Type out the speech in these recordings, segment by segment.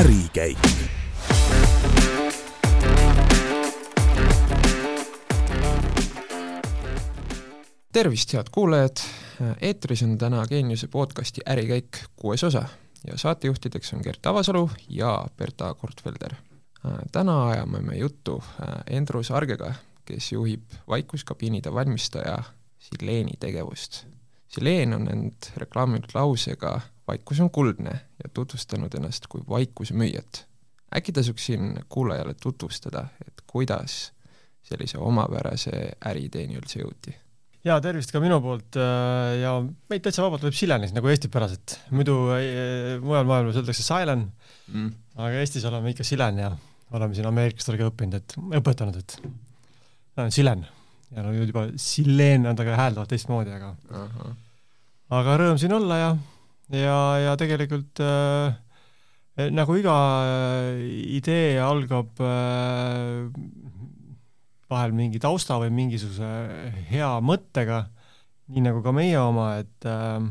ärikäik. tervist, head kuulajad, eetris on täna Geeniuse podcasti Ärikäik kuues osa ja saatejuhtideks on Gert Avasalu ja Berta Kortfelder. täna ajame me juttu Endrus Argega, kes juhib vaikuskabiinide valmistaja Sileeni tegevust. Sileen on end reklaaminud lausega vaikus on kuldne ja tutvustanud ennast kui vaikuse müüjat. äkki tasuks siin kuulajale tutvustada, et kuidas sellise omapärase äriideeni üldse jõuti? jaa, tervist ka minu poolt äh, ja meid täitsa vabalt võib Silenis nagu eestipäraselt, muidu äh, mujal maailmas öeldakse Silen mm., aga Eestis oleme ikka Silen ja oleme siin ameeriklastele ka õppinud, et õpetanud, et olen Silen ja no juba Silen nad aga hääldavad teistmoodi, aga uh -huh. aga rõõm siin olla ja ja, ja tegelikult äh, nagu iga äh, idee algab äh, vahel mingi tausta või mingisuguse hea mõttega, nii nagu ka meie oma, et äh,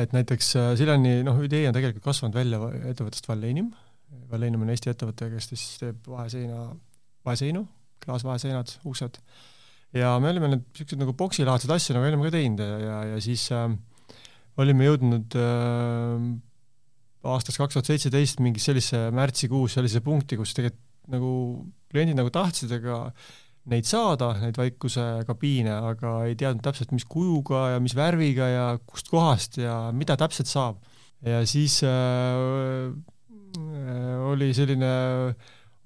et näiteks äh, Sileni noh, idee on tegelikult kasvanud välja ettevõttest Valleinim. Valleinim on Eesti ettevõte, kes siis teeb vaheseina, vaheseinu, klaasvaheseinad, uksed. Ja me olime need niisugused nagu boksilaadsed asju nagu olime ka teinud ja, ja, ja siis äh, olime jõudnud äh, aastast kaks tuhat seitseteist mingis sellise märtsikuus sellise punkti, kus tegelikult nagu kliendid nagu tahtsid, aga neid saada, neid vaikuse kabiine, aga ei teadnud täpselt, mis kujuga ja mis värviga ja kust kohast ja mida täpselt saab. ja siis äh, oli selline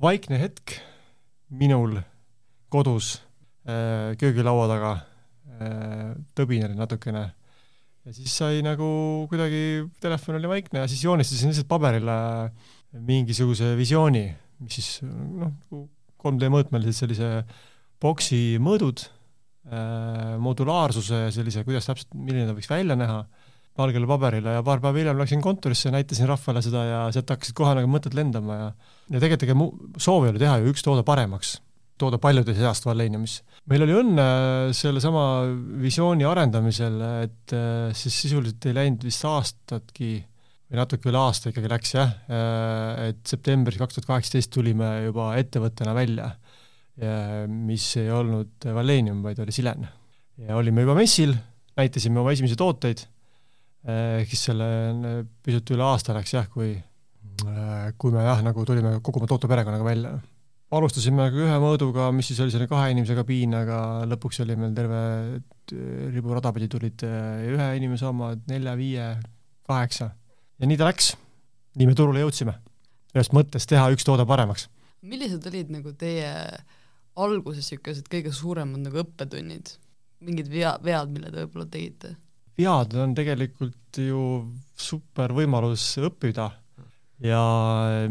vaikne hetk minul kodus äh, köögilaua taga. Äh,, tõbin oli natukene. Ja siis sai nagu kuidagi, telefon oli vaikne ja siis joonistasin lihtsalt paberile mingisuguse visiooni, mis siis noh, nagu 3D mõõtmelised sellise boksi mõõdud äh,, modulaarsuse ja sellise, kuidas täpselt, milline ta võiks välja näha, valgele paberile. Ja paar päeva hiljem läksin kontorisse, näitasin rahvale seda ja sealt hakkasid kohe nagu mõtted lendama ja ja tegelikult ega mu soov ei ole teha ju üks toode paremaks tooda paljude seast Valeniumis. meil oli õnne sellesama visiooni arendamisel, et äh, siis sisuliselt ei läinud vist aastatki või natuke üle aasta ikkagi läks jah, äh, et septembris kaks tuhat kaheksateist tulime juba ettevõttena välja, mis ei olnud Valenium, vaid oli Silen. ja olime juba messil, näitasime oma esimesi tooteid, äh, ehk siis selle pisut üle aasta läks jah, kui kui me jah, nagu tulime kogu oma tooteperekonnaga välja alustasime ühe mõõduga, mis siis oli selline kahe inimese kabiin, aga lõpuks oli meil terve ribu rada pidi tulid eh, ühe inimese omad, nelja, viie, kaheksa. ja nii ta läks. nii me turule jõudsime. ühest mõttest teha üks toode paremaks. millised olid nagu teie alguses niisugused kõige suuremad nagu õppetunnid? mingid vea, vead, mille te võib-olla tegite? vead on tegelikult ju super võimalus õppida ja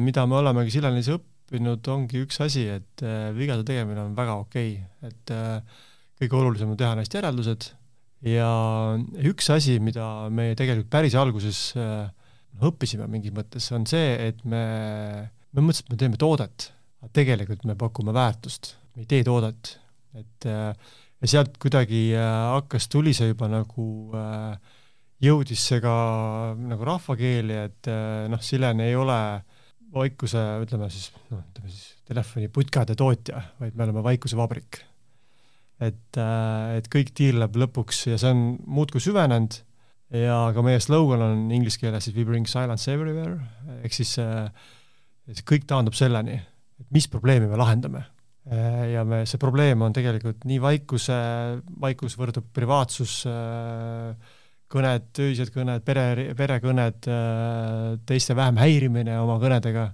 mida me olemegi Sillanis õppinud, õppinud, ongi üks asi, et äh, vigade tegemine on väga okei okay., et äh, kõige olulisem on teha neist järeldused ja üks asi, mida me tegelikult päris alguses äh, õppisime mingis mõttes, on see, et me, me mõtlesime, et me teeme toodet, aga tegelikult me pakume väärtust, me ei tee toodet, et ja sealt kuidagi hakkas, tuli see juba nagu jõudis see ka nagu rahvakeeli, et noh, Silen ei ole äh, Vaikuse, ütleme siis, noh, ütleme siis telefoniputkade tootja, vaid me oleme Vaikuse vabrik. et, äh, et kõik tiirleb lõpuks ja see on muudkui süvenenud ja ka meie slogan on inglise keeles siis we bring silence everywhere, ehk siis äh, kõik taandub selleni, et mis probleemi me lahendame. Äh, ja me, see probleem on tegelikult nii vaikuse, vaikus võrdub privaatsus äh, kõned, öised kõned, pere, perekõned, äh, teiste vähem häirimine oma kõnedega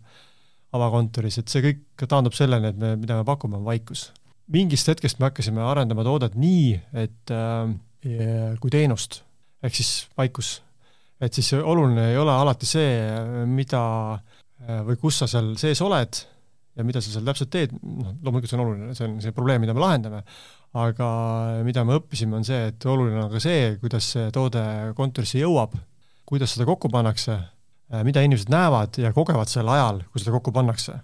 avakontoris, et see kõik taandub selleni, et me, mida me pakume, on vaikus. mingist hetkest me hakkasime arendama toodet nii, et äh, kui teenust, ehk siis vaikus. et siis oluline ei ole alati see, mida äh, või kus sa seal sees oled ja mida sa seal täpselt teed, noh, loomulikult see on oluline, see on see probleem, mida me lahendame, aga mida me õppisime, on see, et oluline on ka see, kuidas see toode kontorisse jõuab, kuidas seda kokku pannakse, äh, mida inimesed näevad ja kogevad sel ajal, kui seda kokku pannakse.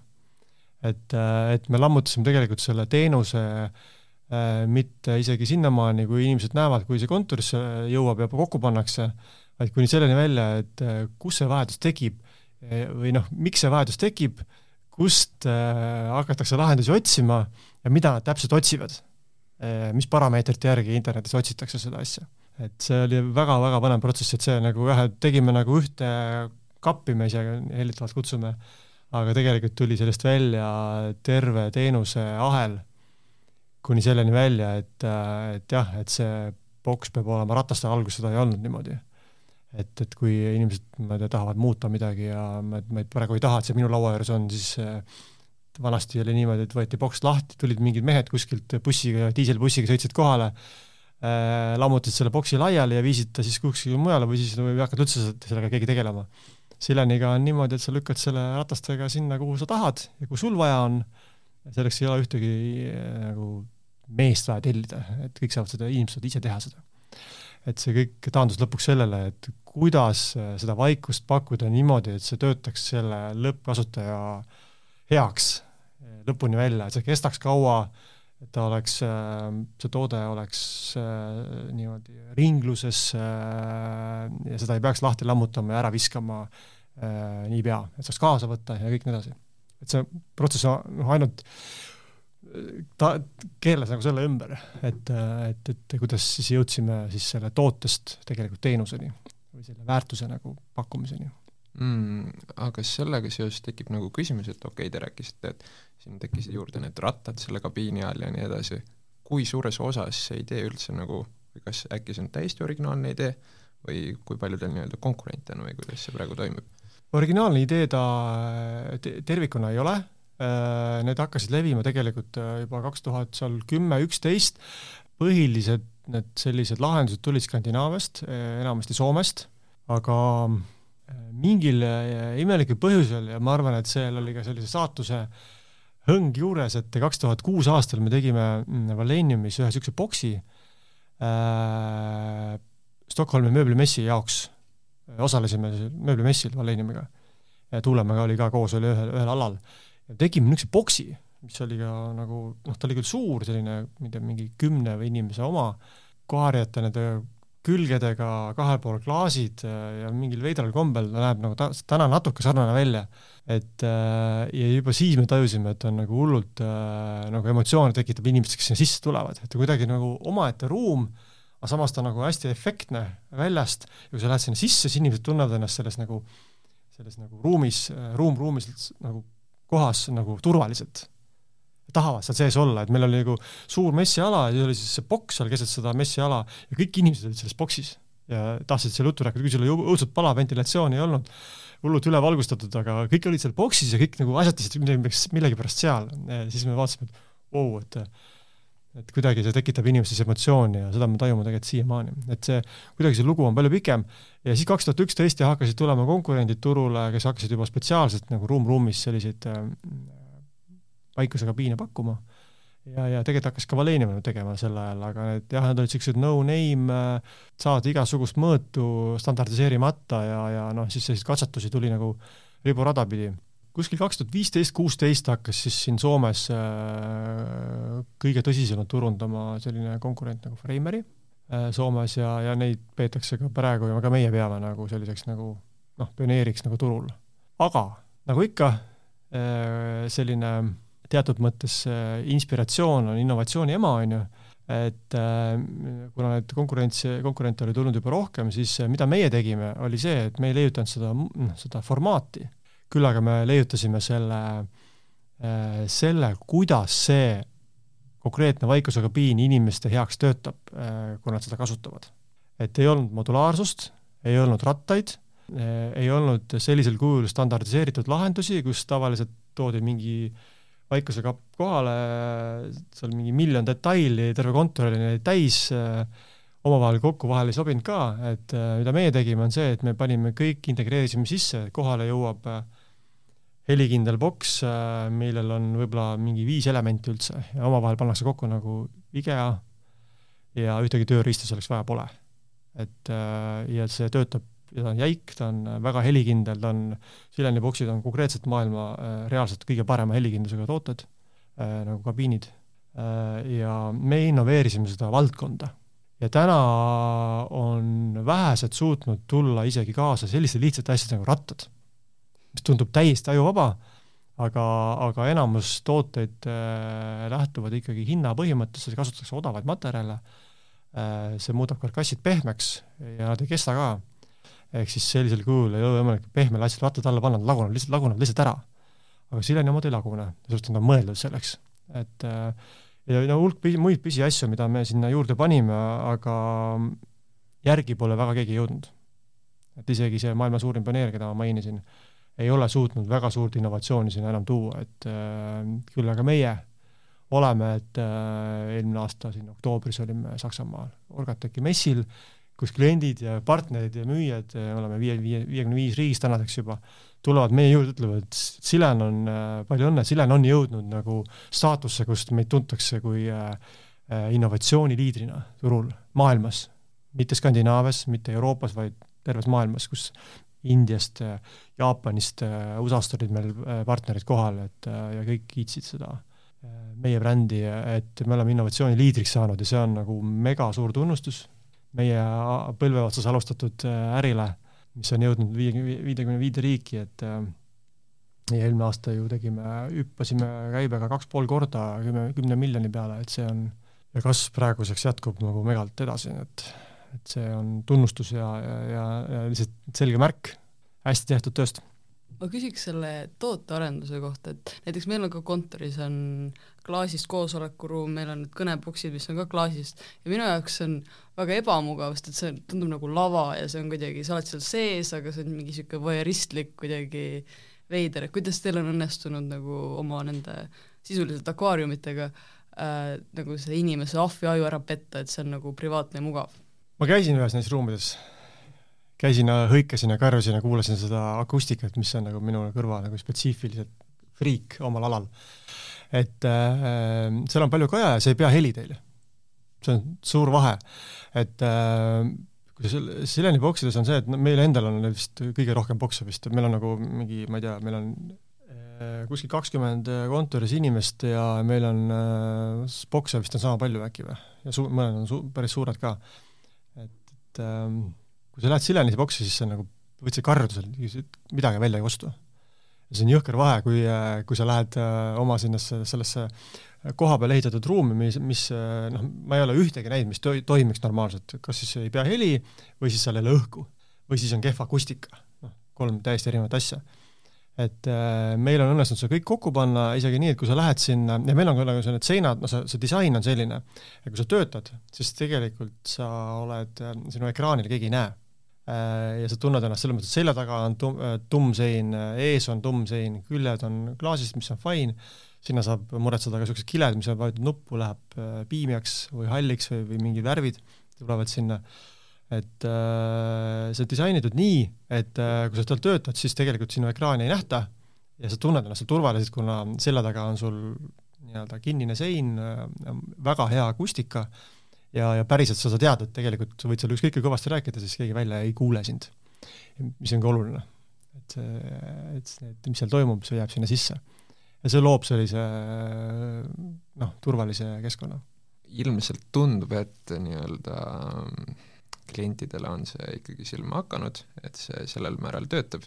et, äh, et me lammutasime tegelikult selle teenuse äh, mitte isegi sinnamaani, kui inimesed näevad, kui see kontorisse jõuab ja kokku pannakse, vaid kuni selleni välja, et kus see vajadus tekib või noh, miks see vajadus tekib, kust äh, hakatakse lahendusi otsima ja mida nad täpselt otsivad äh,. mis parameetrite järgi internetis otsitakse seda asja. et see oli väga-väga põnev protsess, et see nagu jah, et tegime nagu ühte kappi, me ise hellitavalt kutsume, aga tegelikult tuli sellest välja terve teenuseahel kuni selleni välja, et, et jah, et see boks peab olema ratastel, alguses seda ei olnud niimoodi. Et, et kui inimesed, ma ei tea, tahavad muuta midagi ja ma, ma praegu ei taha, et see minu laua juures on, siis vanasti oli niimoodi, et võeti boks lahti, tulid mingid mehed kuskilt bussiga, diiselbussiga sõitsid kohale äh,, lammutasid selle boksi laiali ja viisid ta siis kuskile mujale või siis ei hakanud üldse sellega keegi tegelema. Sileniga on niimoodi, et sa lükkad selle ratastega sinna, kuhu sa tahad ja kui sul vaja on, selleks ei ole ühtegi nagu meest vaja tellida, et kõik saavad seda, inimesed saavad ise teha seda. Et see kõik taandus lõpuks sellele, et kuidas seda vaikust pakkuda niimoodi, et see töötaks selle lõppkasutaja heaks lõpuni välja, et see kestaks kaua, et ta oleks, see toode oleks äh, niimoodi ringluses äh, ja seda ei peaks lahti lammutama ja ära viskama äh, niipea, et saaks kaasa võtta ja kõik nii edasi. et see protsess on ainult ta keelas nagu selle ümber, et, et, et kuidas siis jõudsime siis selle tootest tegelikult teenuseni või selle väärtuse nagu pakkumiseni mm,. aga sellega seoses tekib nagu küsimus, et okei okay,, te rääkisite, et siin tekkisid juurde need rattad selle kabiini all ja nii edasi, kui suures osas see idee üldse nagu, kas äkki see on täiesti originaalne idee või kui palju teil nii-öelda konkurente on või kuidas see praegu toimub? originaalne idee ta tervikuna ei ole need hakkasid levima tegelikult äh, juba kaks tuhat seal kümme, üksteist, põhilised need sellised lahendused tulid Skandinaaviast, äh, enamasti Soomest, aga mingil imelikul põhjusel ja ma arvan, et seal oli ka sellise saatuse hõng juures, et kaks tuhat kuus aastal me tegime mm, Valeniumis ühe niisuguse boksi äh, Stockholmi mööblimessi jaoks, osalesime mööblimessil Valeniumiga. Tuulemäega oli ka koos, oli ühel, ühel alal. ja tegime niisuguse boksi, mis oli ka nagu noh, ta oli küll suur, selline, ma ei tea, mingi kümne või inimese oma, koharijate nende külgedega, kahel pool klaasid äh, ja mingil veidral kombel ta näeb nagu ta, täna natuke sarnane välja. et äh, ja juba siis me tajusime, et on nagu hullult äh, nagu emotsioone tekitab inimestes, kes sinna sisse tulevad, et kuidagi nagu omaette ruum, aga samas ta nagu hästi efektne väljast ja kui sa lähed sinna sisse, siis inimesed tunnevad ennast selles nagu, selles nagu ruumis, ruum ruumis nagu kohas nagu turvaliselt. tahavad seal sees olla, et meil oli nagu suur messiala ja siis oli siis see boks seal keset seda messiala ja kõik inimesed olid selles boksis ja tahtsid seal juttu rääkida, kuigi seal oli õudselt palav, ventilatsiooni ei olnud, hullult ülevalgustatud, aga kõik olid seal boksis ja kõik nagu asjatasid millegipärast seal. siis me vaatasime, et vau wow,, et et kuidagi see tekitab inimestes emotsiooni ja seda me tajume tegelikult siiamaani, et see, kuidagi see lugu on palju pikem. ja siis kaks tuhat üksteist ja hakkasid tulema konkurendid turule, kes hakkasid juba spetsiaalselt nagu ruum-ruumis selliseid äh, paikuskabiine pakkuma. ja, ja tegelikult hakkas ka Valenium tegema sel ajal, aga need jah, need olid niisugused no-name, äh, saad igasugust mõõtu standardiseerimata ja, ja noh, siis selliseid katsetusi tuli nagu riburada pidi kuskil kaks tuhat viisteist, kuusteist hakkas siis siin Soomes äh, kõige tõsisemalt turundama selline konkurent nagu Frameri äh, Soomes ja, ja neid peetakse ka praegu ja ka meie peame nagu selliseks nagu noh, pioneeriks nagu turul. aga nagu ikka, äh, selline teatud mõttes inspiratsioon on innovatsiooni ema, on ju, et kuna neid konkurents, konkurente oli tulnud juba rohkem, siis mida meie tegime, oli see, et me ei leiutanud seda, noh, seda formaati küll aga me leiutasime selle, äh, selle, kuidas see konkreetne vaikuskabiin inimeste heaks töötab, äh, kui nad seda kasutavad. et ei olnud modulaarsust, ei olnud rattaid, äh, ei olnud sellisel kujul standardiseeritud lahendusi, kus tavaliselt toodi mingi vaikusekapp kohale, seal mingi miljon detaili, terve kontor oli täis äh,, omavahel kokku vahel ei sobinud ka, et mida meie tegime, on see, et me panime kõik, integreerisime sisse, kohale jõuab äh, helikindel boks, äh, millel on võib-olla mingi viis elementi üldse ja omavahel pannakse kokku nagu IKEA ja ühtegi tööriista selleks vaja pole. et äh, ja see töötab ja ta on jäik, ta on väga helikindel, ta on, Sileni boksid on konkreetselt maailma äh, reaalselt kõige parema helikindlusega tooted, nagu kabiinid, ja me innoveerisime seda valdkonda. ja täna on vähesed suutnud tulla isegi kaasa selliste lihtsate asjade nagu rattad mis tundub täiesti ajuvaba, aga, aga enamus tooteid äh, lähtuvad ikkagi hinna põhimõttest, kasutatakse odavaid materjale äh,, see muudab karkassid pehmeks ja nad ei kesta ka. ehk siis sellisel kujul ei ole võimalik pehmele asjale vattad alla panna, nad lagunevad lihtsalt, lagunevad lihtsalt ära. aga sileni omad ei lagune, sellepärast nad on mõeldud selleks, et äh, ja no hulk muid pisiasju, mida me sinna juurde panime, aga järgi pole väga keegi jõudnud. et isegi see maailma suurim pioneer, keda ma mainisin, ei ole suutnud väga suurt innovatsiooni sinna enam tuua, et äh, küll aga meie oleme, et äh, eelmine aasta siin oktoobris olime Saksamaal Orgatechi messil, kus kliendid ja partnerid ja müüjad, äh, oleme viie, viie, viiekümne viis riigis tänaseks juba, tulevad meie juurde, ütlevad, et Silen on palju õnne, Silen on jõudnud nagu staatusse, kust meid tuntakse kui innovatsiooniliidrina turul maailmas. Mitte Skandinaavias, mitte Euroopas, vaid terves maailmas, kus Indiast, Jaapanist, USA-st olid meil äh, partnerid kohal, et äh, ja kõik kiitsid seda äh, meie brändi, et me oleme innovatsiooni liidriks saanud ja see on nagu mega suur tunnustus meie põlve otsas alustatud ärile, mis on jõudnud viie, viiekümne viide riiki, et ja eelmine aasta ju tegime, hüppasime käibega kaks pool korda kümne, kümne miljoni peale, et see on, ja kasv praeguseks jätkub nagu megalt edasi, et et see on tunnustus ja, ja, ja, ja lihtsalt selge märk hästi tehtud tööst. ma küsiks selle tootearenduse kohta, et näiteks meil on ka kontoris on klaasist koosolekuruum, meil on need kõneboksid, mis on ka klaasist ja minu jaoks see on väga ebamugav, sest et see tundub nagu lava ja see on kuidagi, sa oled seal sees, aga see on mingi niisugune voyeuristlik kuidagi veider, et kuidas teil on õnnestunud nagu oma nende sisuliselt akvaariumitega äh, nagu see inimese ahvi aju ära petta, et see on nagu privaatne ja mugav ma käisin ühes neis ruumides, käisin, hõikasin ja karjusin ja kuulasin seda akustikat, mis on nagu minu kõrva nagu spetsiifiliselt friik omal alal. et äh, seal on palju kaja ja see ei pea heli teile. see on suur vahe, et äh, kui see Sileni boksides on see, et no meil endal on vist kõige rohkem bokse vist, meil on nagu mingi, ma ei tea, meil on äh, kuskil kakskümmend kontoris inimest ja meil on äh, bokse vist on sama palju äkki või, ja su-, mõned on su-, päris suured ka et ähm, kui sa lähed Silenise boksi, siis see on nagu, karjuda seal, midagi välja ei kostu. see on jõhker vahe, kui, äh, kui sa lähed äh, oma sinnasse, sellesse koha peal ehitatud ruumi, mis, mis äh, noh, ma ei ole ühtegi näinud, mis to-, toimiks normaalselt, kas siis ei pea heli või siis seal ei ole õhku. või siis on kehv akustika, noh, kolm täiesti erinevat asja et äh, meil on õnnestunud see kõik kokku panna isegi nii, et kui sa lähed sinna, ja meil on ka nagu need seinad, no see, see disain on selline, et kui sa töötad, siis tegelikult sa oled, äh, sinu ekraanil keegi ei näe äh,. ja sa tunned ennast selles mõttes, et selja taga on tum-, tumm sein, ees on tumm sein, küljed on klaasist, mis on fine, sinna saab muretseda ka niisugused kiled, mis on vajutud nuppu, läheb äh, piimjaks või halliks või, või mingid värvid tulevad sinna et äh, see on disainitud nii, et äh, kui sa seal töötad, siis tegelikult sinu ekraani ei nähta ja sa tunned ennast seal turvaliselt, kuna selja taga on sul nii-öelda kinnine sein äh,, väga hea akustika ja, ja päriselt sa, sa tead, et tegelikult sa võid seal ükskõik kui kõvasti rääkida, siis keegi välja ei kuule sind. mis on ka oluline. et et et mis seal toimub, see jääb sinna sisse. ja see loob sellise noh, turvalise keskkonna. ilmselt tundub, et nii-öelda klientidele on see ikkagi silma hakanud, et see sellel määral töötab,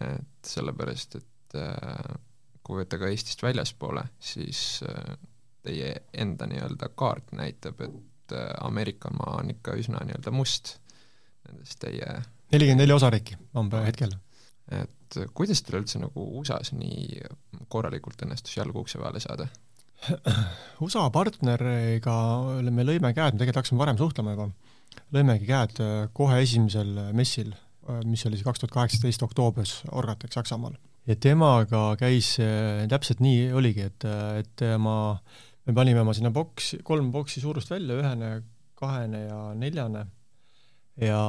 et sellepärast, et äh, kui võtta ka Eestist väljaspoole, siis äh, teie enda nii-öelda kaart näitab, et äh, Ameerika maa on ikka üsna nii-öelda must nendest teie nelikümmend neli osariiki on hetkel. et kuidas teil üldse nagu USA-s nii korralikult õnnestus jalgu ukse vahele saada? USA partneriga me lõime käed, me tegelikult hakkasime varem suhtlema juba lõimegi käed äh, kohe esimesel äh, messil, äh, mis oli siis kaks tuhat kaheksateist oktoobris Orgatex Saksamaal. ja temaga käis, täpselt nii oligi, et, et ma, me panime oma sinna boksi, kolm boksi suurust välja, ühene, kahene ja neljane, ja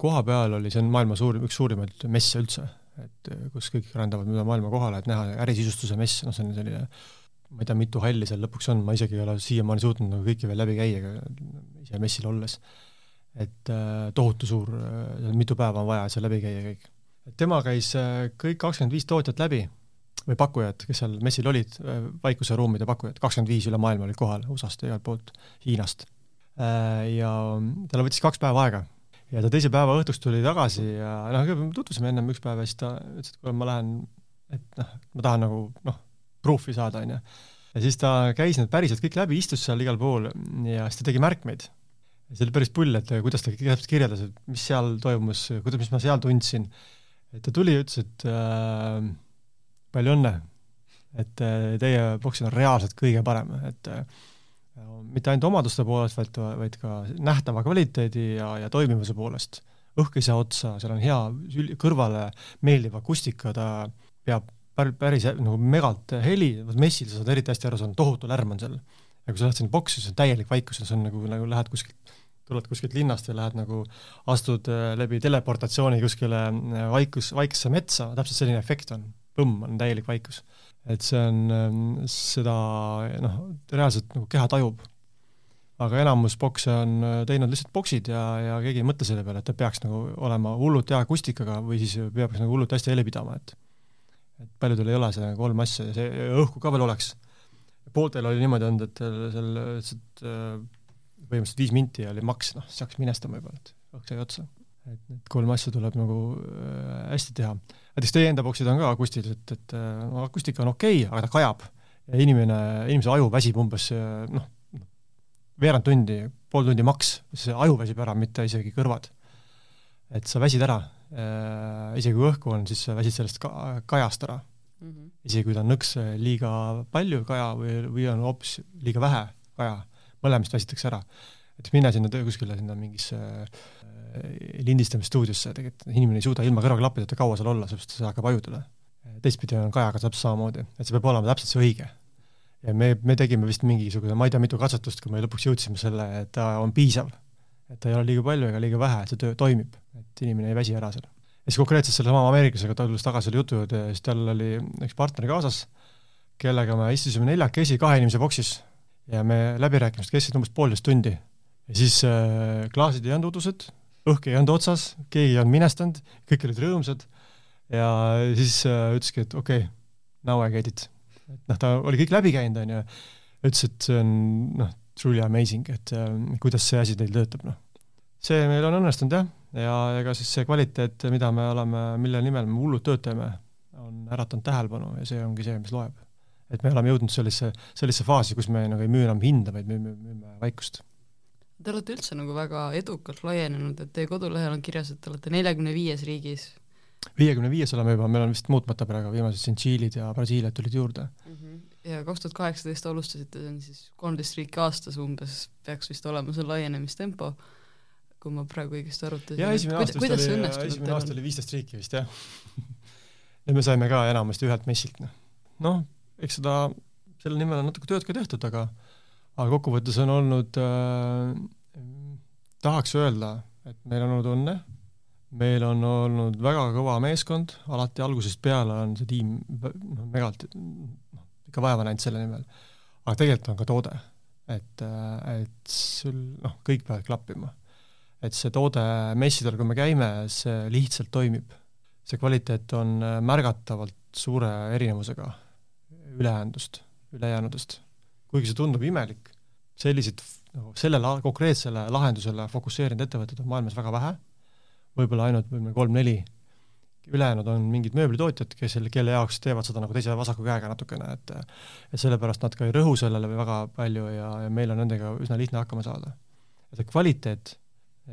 koha peal oli, see on maailma suurim, üks suurimaid messe üldse, et kus kõik rändavad mööda maailma kohale, et näha ärisisustuse mess, noh, see on selline ma ei tea, mitu halli seal lõpuks on, ma isegi ei ole siiamaani suutnud nagu kõiki veel läbi käia, ise messil olles. et äh, tohutu suur äh,, mitu päeva on vaja, seal läbi käia kõik. tema käis äh, kõik kakskümmend viis tootjat läbi või pakkujat, kes seal messil olid äh,, vaikuseruumide pakkujad, kakskümmend viis üle maailma olid kohal, USA-st ja igalt poolt, Hiinast äh,. ja tal võttis kaks päeva aega ja ta teise päeva õhtuks tuli tagasi ja noh, tutvusime ennem üks päev ja siis ta ütles, et kuule, ma lähen, et noh, ma tahan nagu noh, proof'i saada, onju. ja siis ta käis need päriselt kõik läbi, istus seal igal pool ja siis ta tegi märkmeid. see oli päris pull, et kuidas ta täpselt kirjeldas, et mis seal toimus, kuidas, mis ma seal tundsin. et ta tuli ja ütles, et äh, palju õnne, et äh, teie boksil on reaalselt kõige parem, et äh, mitte ainult omaduste poolest, vaid, vaid ka nähtava kvaliteedi ja, ja toimivuse poolest. õhk ei saa otsa, seal on hea kõrvale meeldiv akustika, ta peab päris nagu megalt heli, messil sa saad eriti hästi aru, see on tohutu lärm on seal. ja kui sa lähed sinna boksi, siis on täielik vaikus ja see on nagu, nagu lähed kuskilt, tuled kuskilt linnast ja lähed nagu, astud äh, läbi teleportatsiooni kuskile äh, vaikus, vaiksesse metsa, täpselt selline efekt on. põmm, on täielik vaikus et see on, ähm, seda noh, reaalselt nagu keha tajub. aga enamus bokse on äh, teinud lihtsalt boksid ja, ja keegi ei mõtle selle peale, et ta peaks nagu olema hullult hea akustikaga või siis peaks nagu hullult hästi heli pidama, et et paljudel ei ole seda kolm asja ja see õhku ka veel oleks. pooltel oli niimoodi olnud, et seal lihtsalt äh, põhimõtteliselt viis minti oli maks, noh, siis hakkas minestama juba, et õhk sai otsa. et need kolm asja tuleb nagu äh, hästi teha näiteks teie enda boksid on ka akustiliselt, et no akustika on okei okay,, aga ta kajab. ja inimene, inimese aju väsib umbes noh, veerand tundi, pool tundi maks, see aju väsib ära, mitte isegi kõrvad. et sa väsid ära äh,, isegi kui õhku on, siis sa väsid sellest ka-, kajast ära mm. -hmm. isegi kui ta on nõks liiga palju kaja või, või on hoopis liiga vähe kaja, mõlemast väsitakse ära. et mine sinna kuskile sinna mingisse äh, lindistamisstuudiosse, tegelikult inimene ei suuda ilma kõrvaklappideta kaua seal olla, sellepärast see hakkab ajudele. teistpidi on kajaga täpselt samamoodi, et see peab olema täpselt see õige. ja me, me tegime vist mingisugune, ma ei tea, mitu katsetust, kui me lõpuks jõudsime selle, et ta on piisav. Et ta ei ole liiga palju ega liiga vähe, et see töö toimib, et inimene ei väsi ära seal. ja siis konkreetselt sellesama ameeriklasega, tulles tagasi selle jutu juurde, siis tal oli üks partner kaasas, kellega me istusime neljakesi kahe inimese boksis ja me läbirääkimised kestsid umbes poolteist tundi. ja siis äh, klaasid ei olnud udused, õhk ei olnud otsas, keegi ei olnud minestanud, kõik olid rõõmsad ja siis äh, ütleski, et okei okay,, now I get it. et noh, ta oli kõik läbi käinud, on ju, ütles, et see on noh, truly amazing, et äh, kuidas see asi teil töötab, noh. See meil on õnnestunud jah, ja ega siis see kvaliteet, mida me oleme, mille nimel me hullult tööd teeme, on äratanud tähelepanu ja see ongi see, mis loeb. et me oleme jõudnud sellisesse, sellisesse faasi, kus me nagu ei müü enam hinda, vaid me müüme vaikust Te olete üldse nagu väga edukalt laienenud, et teie kodulehel on kirjas, et te olete neljakümne viies riigis. viiekümne viies oleme juba, meil on vist muutmata praegu, viimased siin Tšiilid ja Brasiiliad tulid juurde mm. -hmm. ja kaks tuhat kaheksateist alustasite, see on siis kolmteist riiki aastas umbes, peaks vist olema see laienemistempo, kui ma praegu õigesti arvutasin. jaa, esimene aasta vist oli, esimene aasta oli viisteist riiki vist jah ja me saime ka enamasti ühelt messilt, noh. noh, eks seda, selle nimel on natuke tööd ka tehtud, aga aga kokkuvõttes on olnud äh,, tahaks öelda, et meil on olnud õnne, meil on olnud väga kõva meeskond, alati algusest peale on see tiim noh, megalt noh, ikka vaeva näinud selle nimel. aga tegelikult on ka toode, et, äh, et sul noh, kõik peavad klappima. Et see toode messidel, kui me käime, see lihtsalt toimib. see kvaliteet on äh, märgatavalt suure erinevusega ülejäänudest, ülejäänudest kuigi see tundub imelik, selliseid nagu sellele konkreetsele lahendusele fokusseerinud ettevõtteid on maailmas väga vähe, võib-olla ainult võib-olla kolm-neli, ülejäänud on mingid mööblitootjad, kes kelle jaoks teevad seda nagu teise vasaku käega natukene, et et sellepärast nad ka ei rõhu sellele väga palju ja, ja meil on nendega üsna lihtne hakkama saada. et see kvaliteet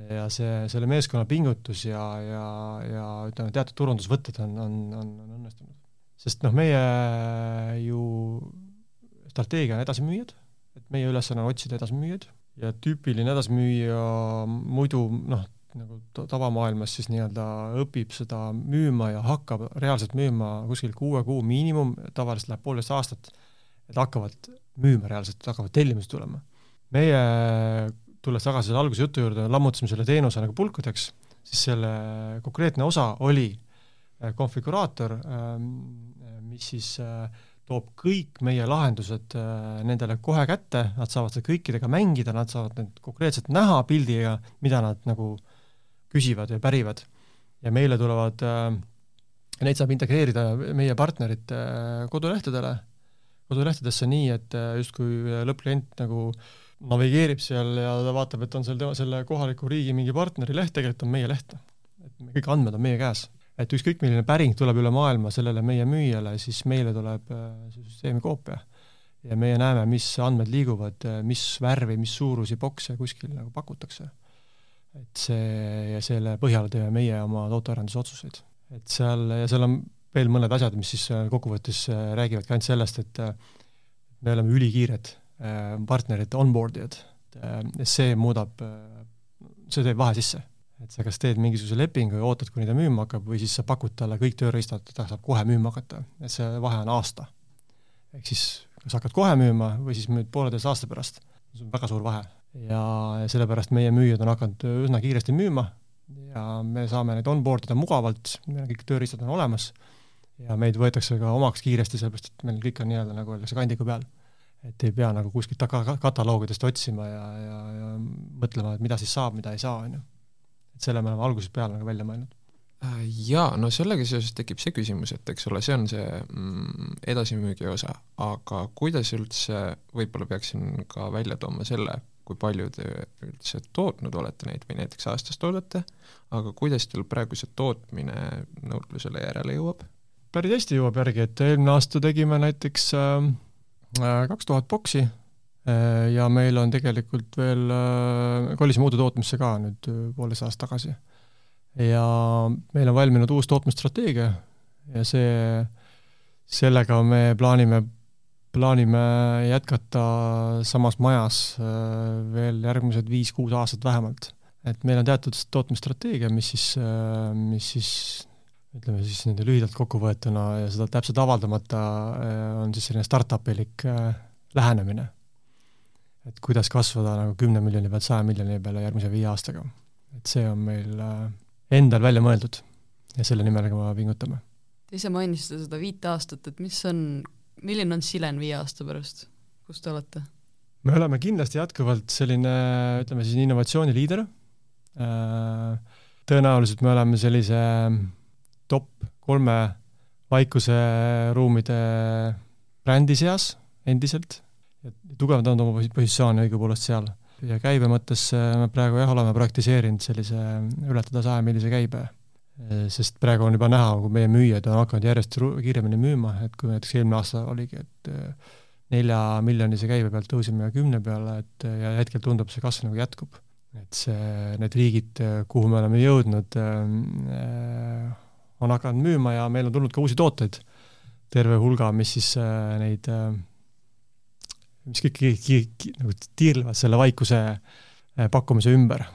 ja see, selle meeskonna pingutus ja, ja, ja ütleme, teatud turundusvõtted on, on, on, on õnnestunud. sest noh, meie ju strateegia on edasimüüjad, et meie ülesanne on otsida edasimüüjaid ja tüüpiline edasimüüja muidu noh, nagu tavamaailmas siis nii-öelda õpib seda müüma ja hakkab reaalselt müüma kuskil kuue kuu miinimum, tavaliselt läheb poolteist aastat, et hakkavad müüma reaalselt, hakkavad tellimused tulema. meie, tulles tagasi selle alguse jutu juurde, lammutasime selle teenuse nagu pulkadeks, siis selle konkreetne osa oli äh, konfiguraator, ähm, mis siis äh, toob kõik meie lahendused äh, nendele kohe kätte, nad saavad seda kõikidega mängida, nad saavad need konkreetselt näha pildiga, mida nad nagu küsivad ja pärivad. ja meile tulevad äh,, neid saab integreerida meie partnerite äh, kodulehtedele, kodulehtedesse nii, et äh, justkui lõppklient nagu navigeerib seal ja ta vaatab, et on seal tema, selle kohaliku riigi mingi partneri leht, tegelikult on meie leht. et kõik andmed on meie käes. et ükskõik, milline päring tuleb üle maailma sellele meie müüjale, siis meile tuleb see süsteemi koopia. ja meie näeme, mis andmed liiguvad, mis värvi, mis suurusi bokse kuskil nagu pakutakse. et see, ja selle põhjal teeme meie oma tootearendusotsuseid. et seal, ja seal on veel mõned asjad, mis siis kokkuvõttes räägivadki ainult sellest, et me oleme ülikiired Äh, partnerid, onboard'ijad, äh, see muudab, äh, see teeb vahe sisse. et sa kas teed mingisuguse lepingu ja ootad, kuni ta müüma hakkab, või siis sa pakud talle kõik tööriistad, ta saab kohe müüma hakata, et see vahe on aasta. ehk siis kas hakkad kohe müüma või siis müüd pooleteist aasta pärast, see on väga suur vahe. ja sellepärast meie müüjad on hakanud üsna kiiresti müüma ja me saame neid onboard ida mugavalt, meil kõik tööriistad on olemas ja meid võetakse ka omaks kiiresti, sellepärast et meil kõik on nii-öelda, nagu öeldakse, kandiku peal et ei pea nagu kuskilt taga kataloogidest otsima ja, ja, ja mõtlema, et mida siis saab, mida ei saa, on ju. et selle me oleme algusest peale nagu välja mõelnud. Äh, jaa, no sellega seoses tekib see küsimus, et eks ole, see on see mm, edasimüügi osa, aga kuidas üldse, võib-olla peaksin ka välja tooma selle, kui palju te üldse tootnud olete neid või näiteks aastas toodate, aga kuidas teil praegu see tootmine nõudlusele järele jõuab? päris hästi jõuab järgi, et eelmine aasta tegime näiteks äh, Äh, kaks tuhat boksi äh, ja meil on tegelikult veel, äh, kolisime uude tootmisse ka nüüd poolteist aastat tagasi. ja meil on valminud uus tootmisstrateegia ja see, sellega me plaanime, plaanime jätkata samas majas veel järgmised viis-kuus aastat vähemalt. et meil on teatud tootmisstrateegia, mis siis, mis siis ütleme siis nende lühidalt kokkuvõetuna ja seda täpselt avaldamata äh, on siis selline startup-ilik äh, lähenemine. et kuidas kasvada nagu kümne miljoni pealt saja miljoni peale järgmise viie aastaga. et see on meil äh, endal välja mõeldud ja selle nimel ka pingutame. Te ise mainisite seda viite aastat, et mis on, milline on Silen viie aasta pärast, kus te olete? me oleme kindlasti jätkuvalt selline, ütleme siis innovatsiooniliider, tõenäoliselt me oleme sellise top kolme vaikuseruumide brändi seas endiselt ja tugevdanud oma positsiooni õigupoolest seal. ja käibe mõttes äh, me praegu jah, oleme praktiseerinud sellise ületada saja millise käibe, äh, sest praegu on juba näha, kui meie müüjad on hakanud järjest kiiremini müüma, et kui näiteks eelmine aasta oligi, et äh, nelja miljonise käibe pealt tõusime kümne peale, et ja hetkel tundub, see kasv nagu jätkub. et see, need riigid, kuhu me oleme jõudnud äh,, on hakanud müüma ja meil on tulnud ka uusi tooteid, terve hulga, mis siis äh, neid äh,, mis kõik nagu tiirlevad selle vaikuse äh, pakkumise ümber.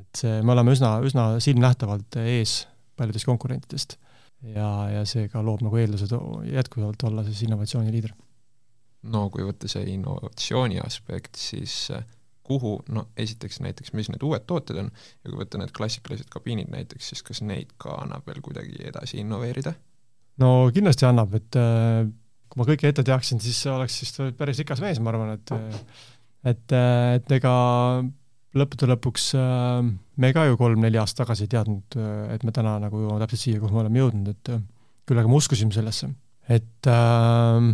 et see, me oleme üsna, üsna silmnähtavalt ees paljudest konkurentidest ja, ja see ka loob nagu eeldused jätkuvalt olla siis innovatsiooniliider. no kui võtta see innovatsiooni aspekt, siis äh, kuhu, no esiteks näiteks, mis need uued tooted on ja kui võtta need klassikalised kabiinid näiteks, siis kas neid ka annab veel kuidagi edasi innoveerida? no kindlasti annab, et äh, kui ma kõike ette teaksin, siis oleks vist päris rikas mees, ma arvan, et et, et ega lõppude lõpuks äh, me ka ju kolm-neli aastat tagasi ei teadnud, et me täna nagu jõuame täpselt siia, kuhu me oleme jõudnud, et küll aga me uskusime sellesse. et äh,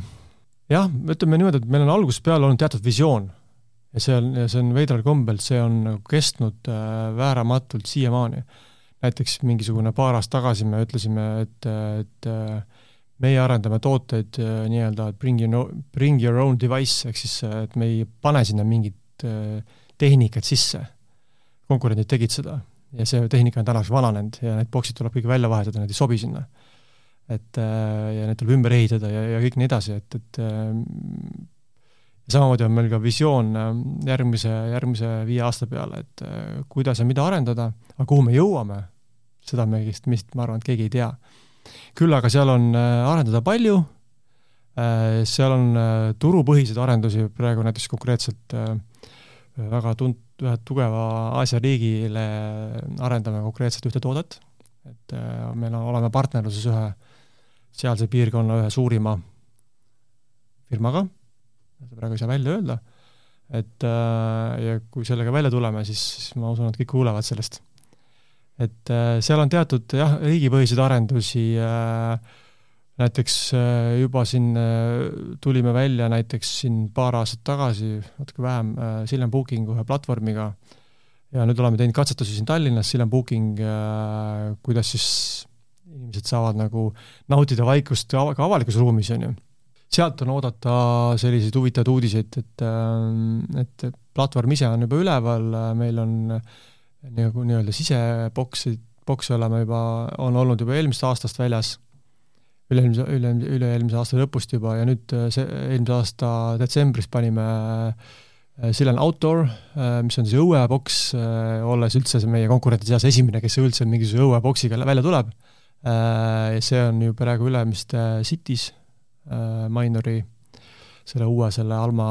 jah, ütleme niimoodi, et meil on algusest peale olnud teatud visioon ja see on, see on veidral kombel, see on nagu kestnud äh, vääramatult siiamaani. näiteks mingisugune paar aastat tagasi me ütlesime, et, et äh, meie arendame tooteid äh, nii-öelda, bring your, bring your own device, ehk siis et me ei pane sinna mingit tehnikat sisse. konkurendid tegid seda ja see tehnika on tänaseks vananenud ja need boksid tuleb kõik välja vahetada, need ei sobi sinna. et ja need tuleb ümber ehitada ja, ja kõik nii edasi, et, et samamoodi on meil ka visioon äh, järgmise, järgmise viie aasta peale, et äh, kuidas ja mida arendada, aga kuhu me jõuame, seda me vist, vist ma arvan, et keegi ei tea. küll aga seal on äh, arendada palju, seal on turupõhiseid arendusi, praegu näiteks konkreetselt väga tunt-, ühe tugeva Aasia riigile arendame konkreetselt ühte toodet, et meil on, oleme partnerluses ühe sealse piirkonna ühe suurima firmaga seda praegu ei saa välja öelda, et äh, ja kui sellega välja tuleme, siis, siis ma usun, et kõik kuulevad sellest. et äh, seal on teatud jah, riigipõhiseid arendusi äh,, näiteks juba siin tulime välja näiteks siin paar aastat tagasi, natuke vähem, Silem Booking ühe platvormiga ja nüüd oleme teinud katsetusi siin Tallinnas, Silem Booking, kuidas siis inimesed saavad nagu nautida vaikust ka avalikus ruumis, on ju. Sealt on oodata selliseid huvitavaid uudiseid, et, et platvorm ise on juba üleval, meil on nagu nii-öelda siseboksid, bokse oleme juba, on olnud juba eelmisest aastast väljas üle-eelmise, üle, üle-eelmise aasta lõpust juba ja nüüd äh, see, eelmise aasta detsembris panime äh, Sillan Outdoor, äh, mis on siis õueboks, olles üldse meie konkurentide seas esimene, kes üldse mingisuguse õueboksiga välja tuleb. See on ju praegu Ülemiste City's, Minori, selle uue, selle Alma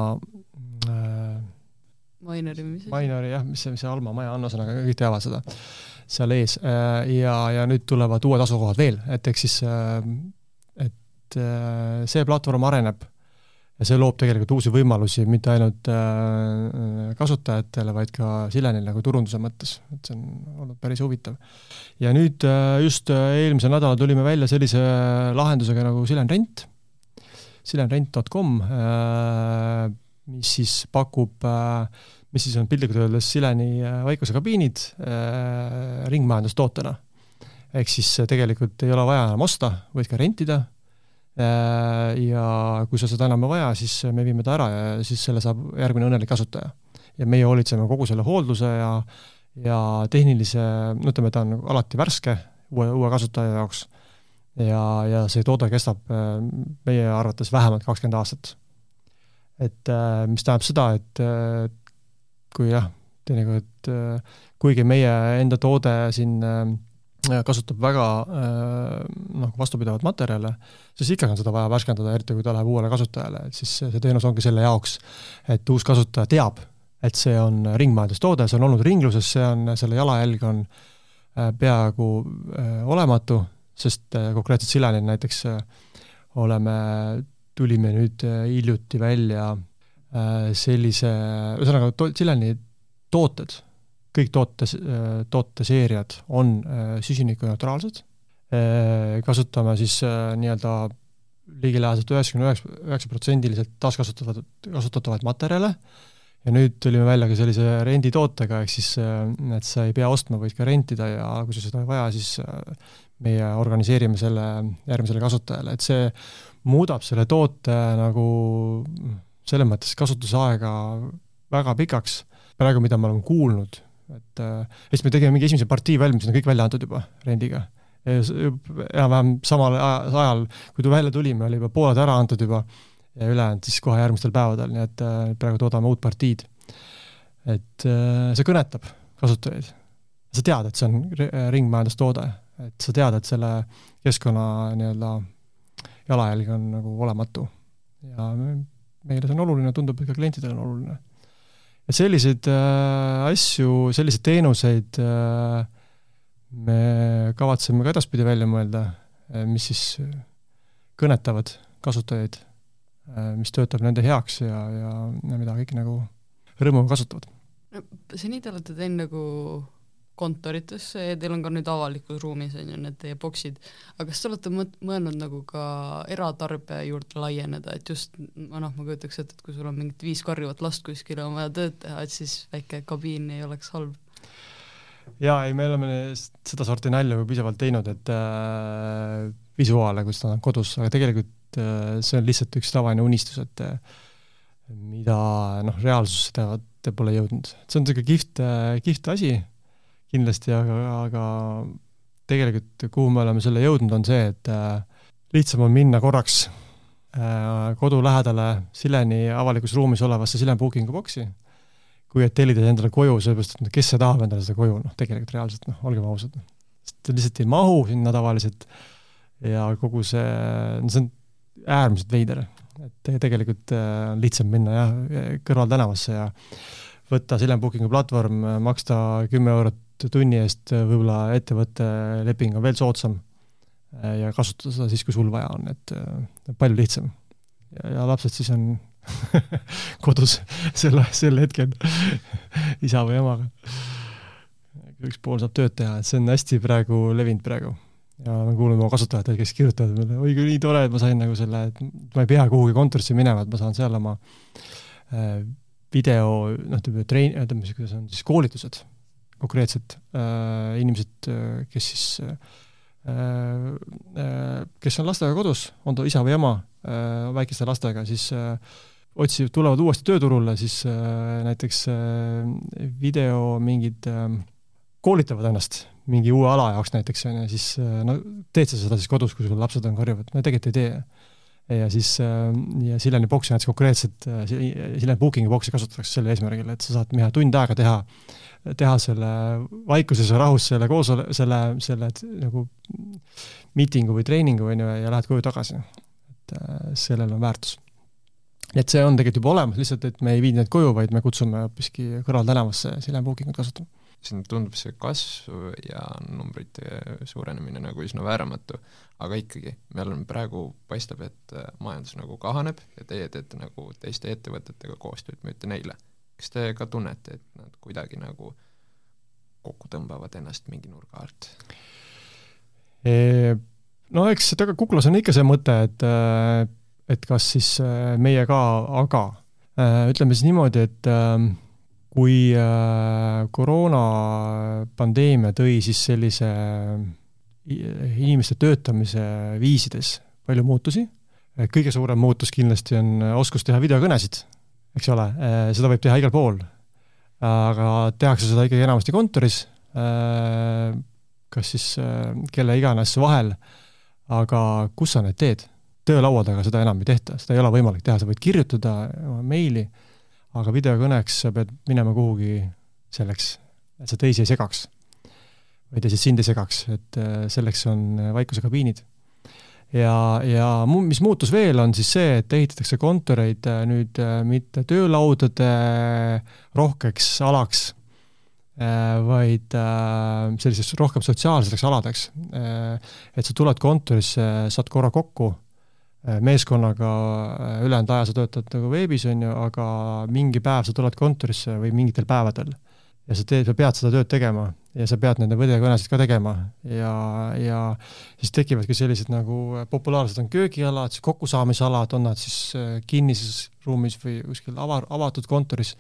Minori, mis Minori jah, mis see, mis see Alma maja on, ühesõnaga kõik teavad seda seal ees. Ja, ja nüüd tulevad uued asukohad veel, et ehk siis et äh, see platvorm areneb ja see loob tegelikult uusi võimalusi mitte ainult äh, kasutajatele, vaid ka Silenile nagu turunduse mõttes, et see on olnud päris huvitav. ja nüüd äh, just eelmisel nädalal tulime välja sellise lahendusega nagu Silen Rent, silenrent.com, mis siis pakub, mis siis on piltlikult öeldes Sileni vaikusekabiinid ringmajandustootena. ehk siis tegelikult ei ole vaja enam osta, võid ka rentida Äh, ja kui sul seda enam ei vaja, siis me viime ta ära ja siis selle saab järgmine õnnelik kasutaja. ja meie hoolitseme kogu selle hoolduse ja, ja tehnilise, no ütleme, ta on alati värske uue, uue kasutaja jaoks ja, ja see toode kestab äh, meie arvates vähemalt kakskümmend aastat. et äh, mis tähendab seda, et kui jah, teinekord kuigi meie enda toode siin kasutab väga noh, vastupidavat materjale, siis ikkagi on seda vaja värskendada, eriti kui ta läheb uuele kasutajale, et siis see teenus ongi selle jaoks, et uus kasutaja teab, et see on ringmajandustoode, see on olnud ringluses, see on, selle jalajälg on äh, peaaegu äh, olematu, sest äh, konkreetselt Silenil näiteks oleme, tulime nüüd hiljuti välja sellise, ühesõnaga, Sileni tooted kõik toote, tooteseeriad on äh, süsinikuneutraalsed, äh, kasutame siis äh, nii-öelda ligilähedaselt üheksakümne üheksa, üheksa protsendiliselt taaskasutavad, kasutatavaid materjale. Ja nüüd tulime välja ka sellise renditootega, ehk siis et sa ei pea ostma, võid ka rentida ja kui sul seda ei vaja, siis meie organiseerime selle järgmisele kasutajale, et see muudab selle toote nagu selles mõttes kasutusaega väga pikaks, praegu mida me oleme kuulnud et äh, siis me tegime mingi esimese partii valmis, need on kõik välja antud juba rendiga. enam-vähem samal ajal, kui välja tulime, oli juba pooled ära antud juba ja ülejäänud siis kohe järgmistel päevadel, nii et äh, praegu toodame uut partiid. et äh, see kõnetab kasutajaid. sa tead, et see on ringmajandustoode, et sa tead, et selle keskkonna nii-öelda jalajälg on nagu olematu. ja meile see on oluline, tundub, et ka klientidele on oluline et selliseid äh, asju, selliseid teenuseid äh, me kavatseme ka edaspidi välja mõelda, äh, mis siis kõnetavad kasutajaid äh,, mis töötab nende heaks ja, ja, ja mida kõik nagu rõõmuga kasutavad. seni te olete teinud nagu kontoritesse ja teil on ka nüüd avalikus ruumis on ju need teie boksid, aga kas te olete mõt-, mõelnud nagu ka eratarbija juurde laieneda, et just noh, ma kujutaks ette, et kui sul on mingit viis karjuvat last kuskil ja on vaja tööd teha, et siis väike kabiin ei oleks halb? jaa, ei, me oleme sedasorti nalja juba piisavalt teinud, et äh, visuaale, kus ta on kodus, aga tegelikult äh, see on lihtsalt üks tavaline unistus, et äh, mida noh, reaalsusse teevad, te pole jõudnud. see on niisugune kihvt äh,, kihvt asi kindlasti, aga, aga tegelikult kuhu me oleme selle jõudnud, on see, et äh, lihtsam on minna korraks äh, kodu lähedale Sileni avalikus ruumis olevasse Silen booking'u boksi, kui et tellida endale koju, sellepärast et kes see tahab endale seda koju, noh tegelikult reaalselt noh, olgem ausad, sest ta lihtsalt ei mahu sinna tavaliselt ja kogu see, no see on äärmiselt veider, et tegelikult äh, on lihtsam minna jah, kõrvaltänavasse ja võtta Silen Bookingu platvorm, maksta kümme eurot tunni eest võib-olla ettevõtte leping on veel soodsam ja kasutada seda siis, kui sul vaja on, et äh, palju lihtsam. ja, lapsed siis on kodus sel, sel hetkel isa või emaga. üks pool saab tööd teha, et see on hästi praegu levinud praegu. ja me kuuleme oma kasutajatelt, kes kirjutavad meile, oi kui nii tore, et ma sain nagu selle, et ma ei pea kuhugi kontorisse minema, et ma saan seal oma äh, video, noh, ütleme, trein-, ütleme kuidas on siis koolitused konkreetsed äh, inimesed, äh, kes siis äh, äh, kes on lastega kodus, on ta isa või ema äh, väikeste lastega, siis äh, otsivad, tulevad uuesti tööturule, siis äh, näiteks äh, video mingid äh, koolitavad ennast mingi uue ala jaoks näiteks, on ju, siis äh, no teed sa seda siis kodus, kui sul lapsed on, karjuvad, no tegelikult ei tee. ja siis äh, ja Sileni boksi näiteks konkreetselt, äh, Sileni booking'i boksi kasutatakse selle eesmärgil, et sa saad mehe tund aega teha, teha selle vaikuses ja rahus selle koosole-, selle, selle nagu miitingu või treeningu, on ju, ja lähed koju tagasi. et sellel on väärtus et see on tegelikult juba olemas, lihtsalt et me ei vii neid koju, vaid me kutsume hoopiski kõrvaltänavasse Silem Bookingut kasutama. siin tundub see kasv ja numbrite suurenemine nagu üsna vääramatu, aga ikkagi, meil on praegu, paistab, et äh, majandus nagu kahaneb ja teie teete nagu teiste ettevõtetega koostööd, müüte neile. Kas te ka tunnete, et nad kuidagi nagu kokku tõmbavad ennast mingi nurga alt? No eks taga kuklas on ikka see mõte, et äh, et kas siis äh, meie ka, aga äh, ütleme siis niimoodi, et ähm, kui koroonapandeemia tõi siis sellise inimeste töötamise viisides palju muutusi, kõige suurem muutus kindlasti on oskus teha videokõnesid, eks ole, seda võib teha igal pool. aga tehakse seda ikkagi enamasti kontoris, kas siis kelle iganes vahel, aga kus sa need teed? töölaua taga seda enam ei tehta, seda ei ole võimalik teha, sa võid kirjutada meili, aga videokõneks sa pead minema kuhugi selleks, et sa teisi ei segaks. või teised sind ei segaks, et selleks on vaikuskabiinid. Ja, ja mis muutus veel, on siis see, et ehitatakse kontoreid äh, nüüd äh, mitte töölaudade rohkeks alaks, vaid selliseks rohkem sotsiaalseteks aladeks. Et sa tuled kontorisse, saad korra kokku Äh, meeskonnaga äh, ülejäänud aja sa töötad nagu veebis, on ju, aga mingi päev sa tuled kontorisse või mingitel päevadel ja sa teed, sa pead seda tööd tegema ja sa pead nende videokõnesid ka tegema ja, ja siis tekivadki sellised nagu äh, populaarsed on köögialad, siis kokkusaamisalad, on nad siis kinnises ruumis või kuskil ava-, avatud kontoris,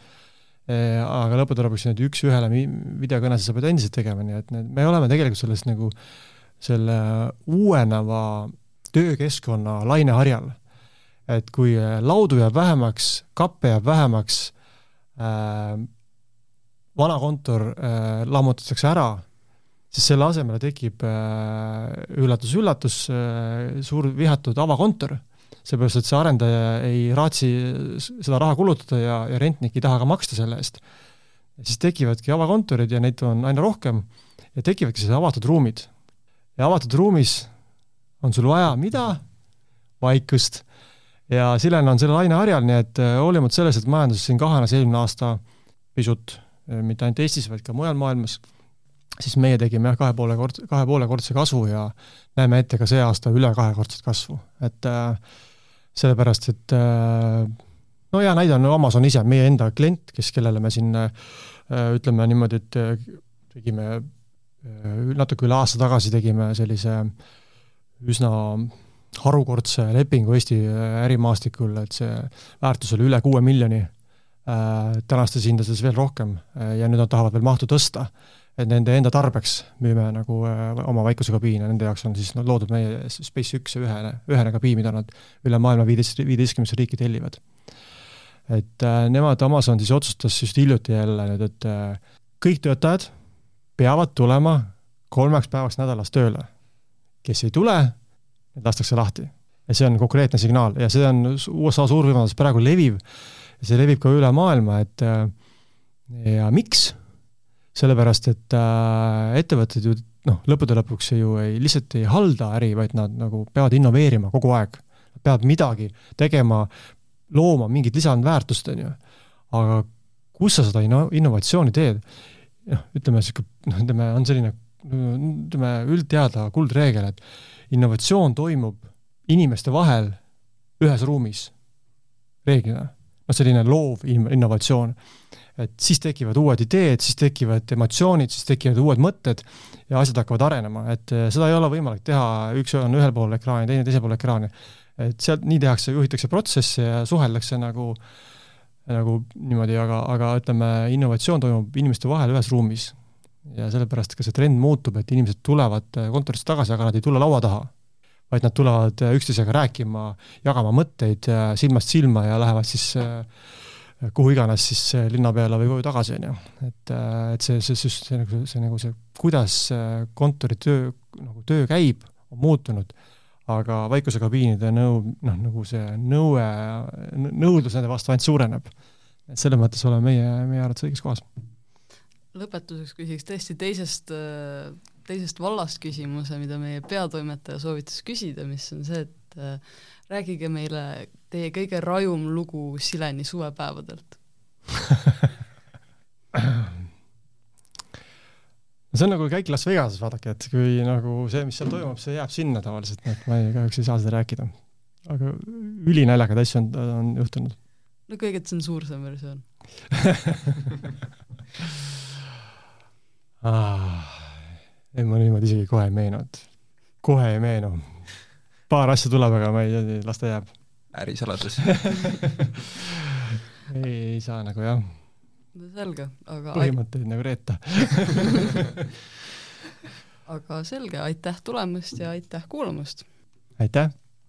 aga lõppude lõpuks need üks-ühele videokõnesid sa pead endiselt tegema, nii et need, me oleme tegelikult selles nagu selle uueneva töökeskkonna laineharjal. et kui äh, laudu jääb vähemaks, kappe jääb vähemaks äh,, vana kontor äh, lammutatakse ära, siis selle asemele tekib üllatus-üllatus äh, äh, suur vihatud avakontor, seepärast et see arendaja ei raatsi seda raha kulutada ja, ja rentnik ei taha ka maksta selle eest. siis tekivadki avakontorid ja neid on aina rohkem ja tekivadki sellised avatud ruumid. ja avatud ruumis on sul vaja mida? vaikust. ja Silen on selle laine harjal, nii et äh, hoolimata sellest, et majandus siin kahanes eelmine aasta pisut, äh, mitte ainult Eestis, vaid ka mujal maailmas, siis meie tegime jah, kahe poole kord, kahe poole kordse kasvu ja näeme ette ka see aasta üle kahekordset kasvu, et äh, sellepärast, et äh, no hea näide on Amazon ise, meie enda klient, kes, kellele me siin äh, ütleme niimoodi, et äh, tegime natuke üle aasta tagasi tegime sellise äh, üsna harukordse lepingu Eesti ärimaastikul, et see väärtus oli üle kuue miljoni. äh,, tänastes hindades veel rohkem äh, ja nüüd nad tahavad veel mahtu tõsta. et nende enda tarbeks müüme nagu äh, oma väikuskabiine, nende jaoks on siis no, loodud meie Space1 ühene, ühene kabiin, mida nad üle maailma viieteist, viieteistkümnesse riiki tellivad. et äh, nemad, Amazon siis otsustas just hiljuti jälle nüüd, et äh, kõik töötajad peavad tulema kolmeks päevaks nädalas tööle kes ei tule, need lastakse lahti. ja see on konkreetne signaal ja see on USA suurfirmades praegu leviv ja see levib ka üle maailma, et äh, ja miks? sellepärast, et äh, ettevõtted ju noh, lõppude lõpuks ju ei, lihtsalt ei halda äri, vaid nad nagu peavad innoveerima kogu aeg. peavad midagi tegema, looma mingit lisandväärtust, on ju. aga kus sa seda inno-, innovatsiooni teed? noh, ütleme niisugune, noh, ütleme, on selline ütleme, üldteada kuldreegel, et innovatsioon toimub inimeste vahel ühes ruumis, reeglina. Noh, selline loov innovatsioon. et siis tekivad uued ideed, siis tekivad emotsioonid, siis tekivad uued mõtted ja asjad hakkavad arenema, et eh, seda ei ole võimalik teha, üks on ühel pool ekraani, teine teisel pool ekraani. et sealt nii tehakse, juhitakse protsesse ja suheldakse nagu, nagu niimoodi, aga, aga ütleme, innovatsioon toimub inimeste vahel ühes ruumis. ja sellepärast ka see trend muutub, et inimesed tulevad eh, kontorisse tagasi, aga nad ei tule laua taha vaid nad tulevad eh, üksteisega rääkima, jagama mõtteid silmast silma ja lähevad siis äh, kuhu iganes siis linna peale või koju tagasi, on ju. et, äh, et see, see, see, see nagu, see nagu see, kuidas äh, kontoritöö, nagu töö käib, on muutunud, aga vaikusekabiinide nõu, noh, nagu see nõue, nõudlus nende vastu ainult suureneb. et selles mõttes oleme meie, meie arvates õiges kohas. lõpetuseks küsiks tõesti teisest, teisest vallast küsimuse, mida meie peatoimetaja soovitas küsida, mis on see, et äh, rääkige meile teie kõige rajum lugu Sileni suvepäevadelt see on nagu käik Las Vegases, vaadake, et kui nagu see, mis seal toimub, see jääb sinna tavaliselt, nii et ma ei, kahjuks ei saa seda rääkida. aga ülinaljakad asju on, on juhtunud. no kõige tsensuursem versioon ah, ei, ma niimoodi isegi kohe ei meenu, et kohe ei meenu paar asja tuleb, aga ma ei, las ta jääb. ärisaladus ei, ei saa nagu jah. no selge, aga põhimõtteid nagu reeta aga selge, aitäh tulemast ja aitäh kuulamast! aitäh!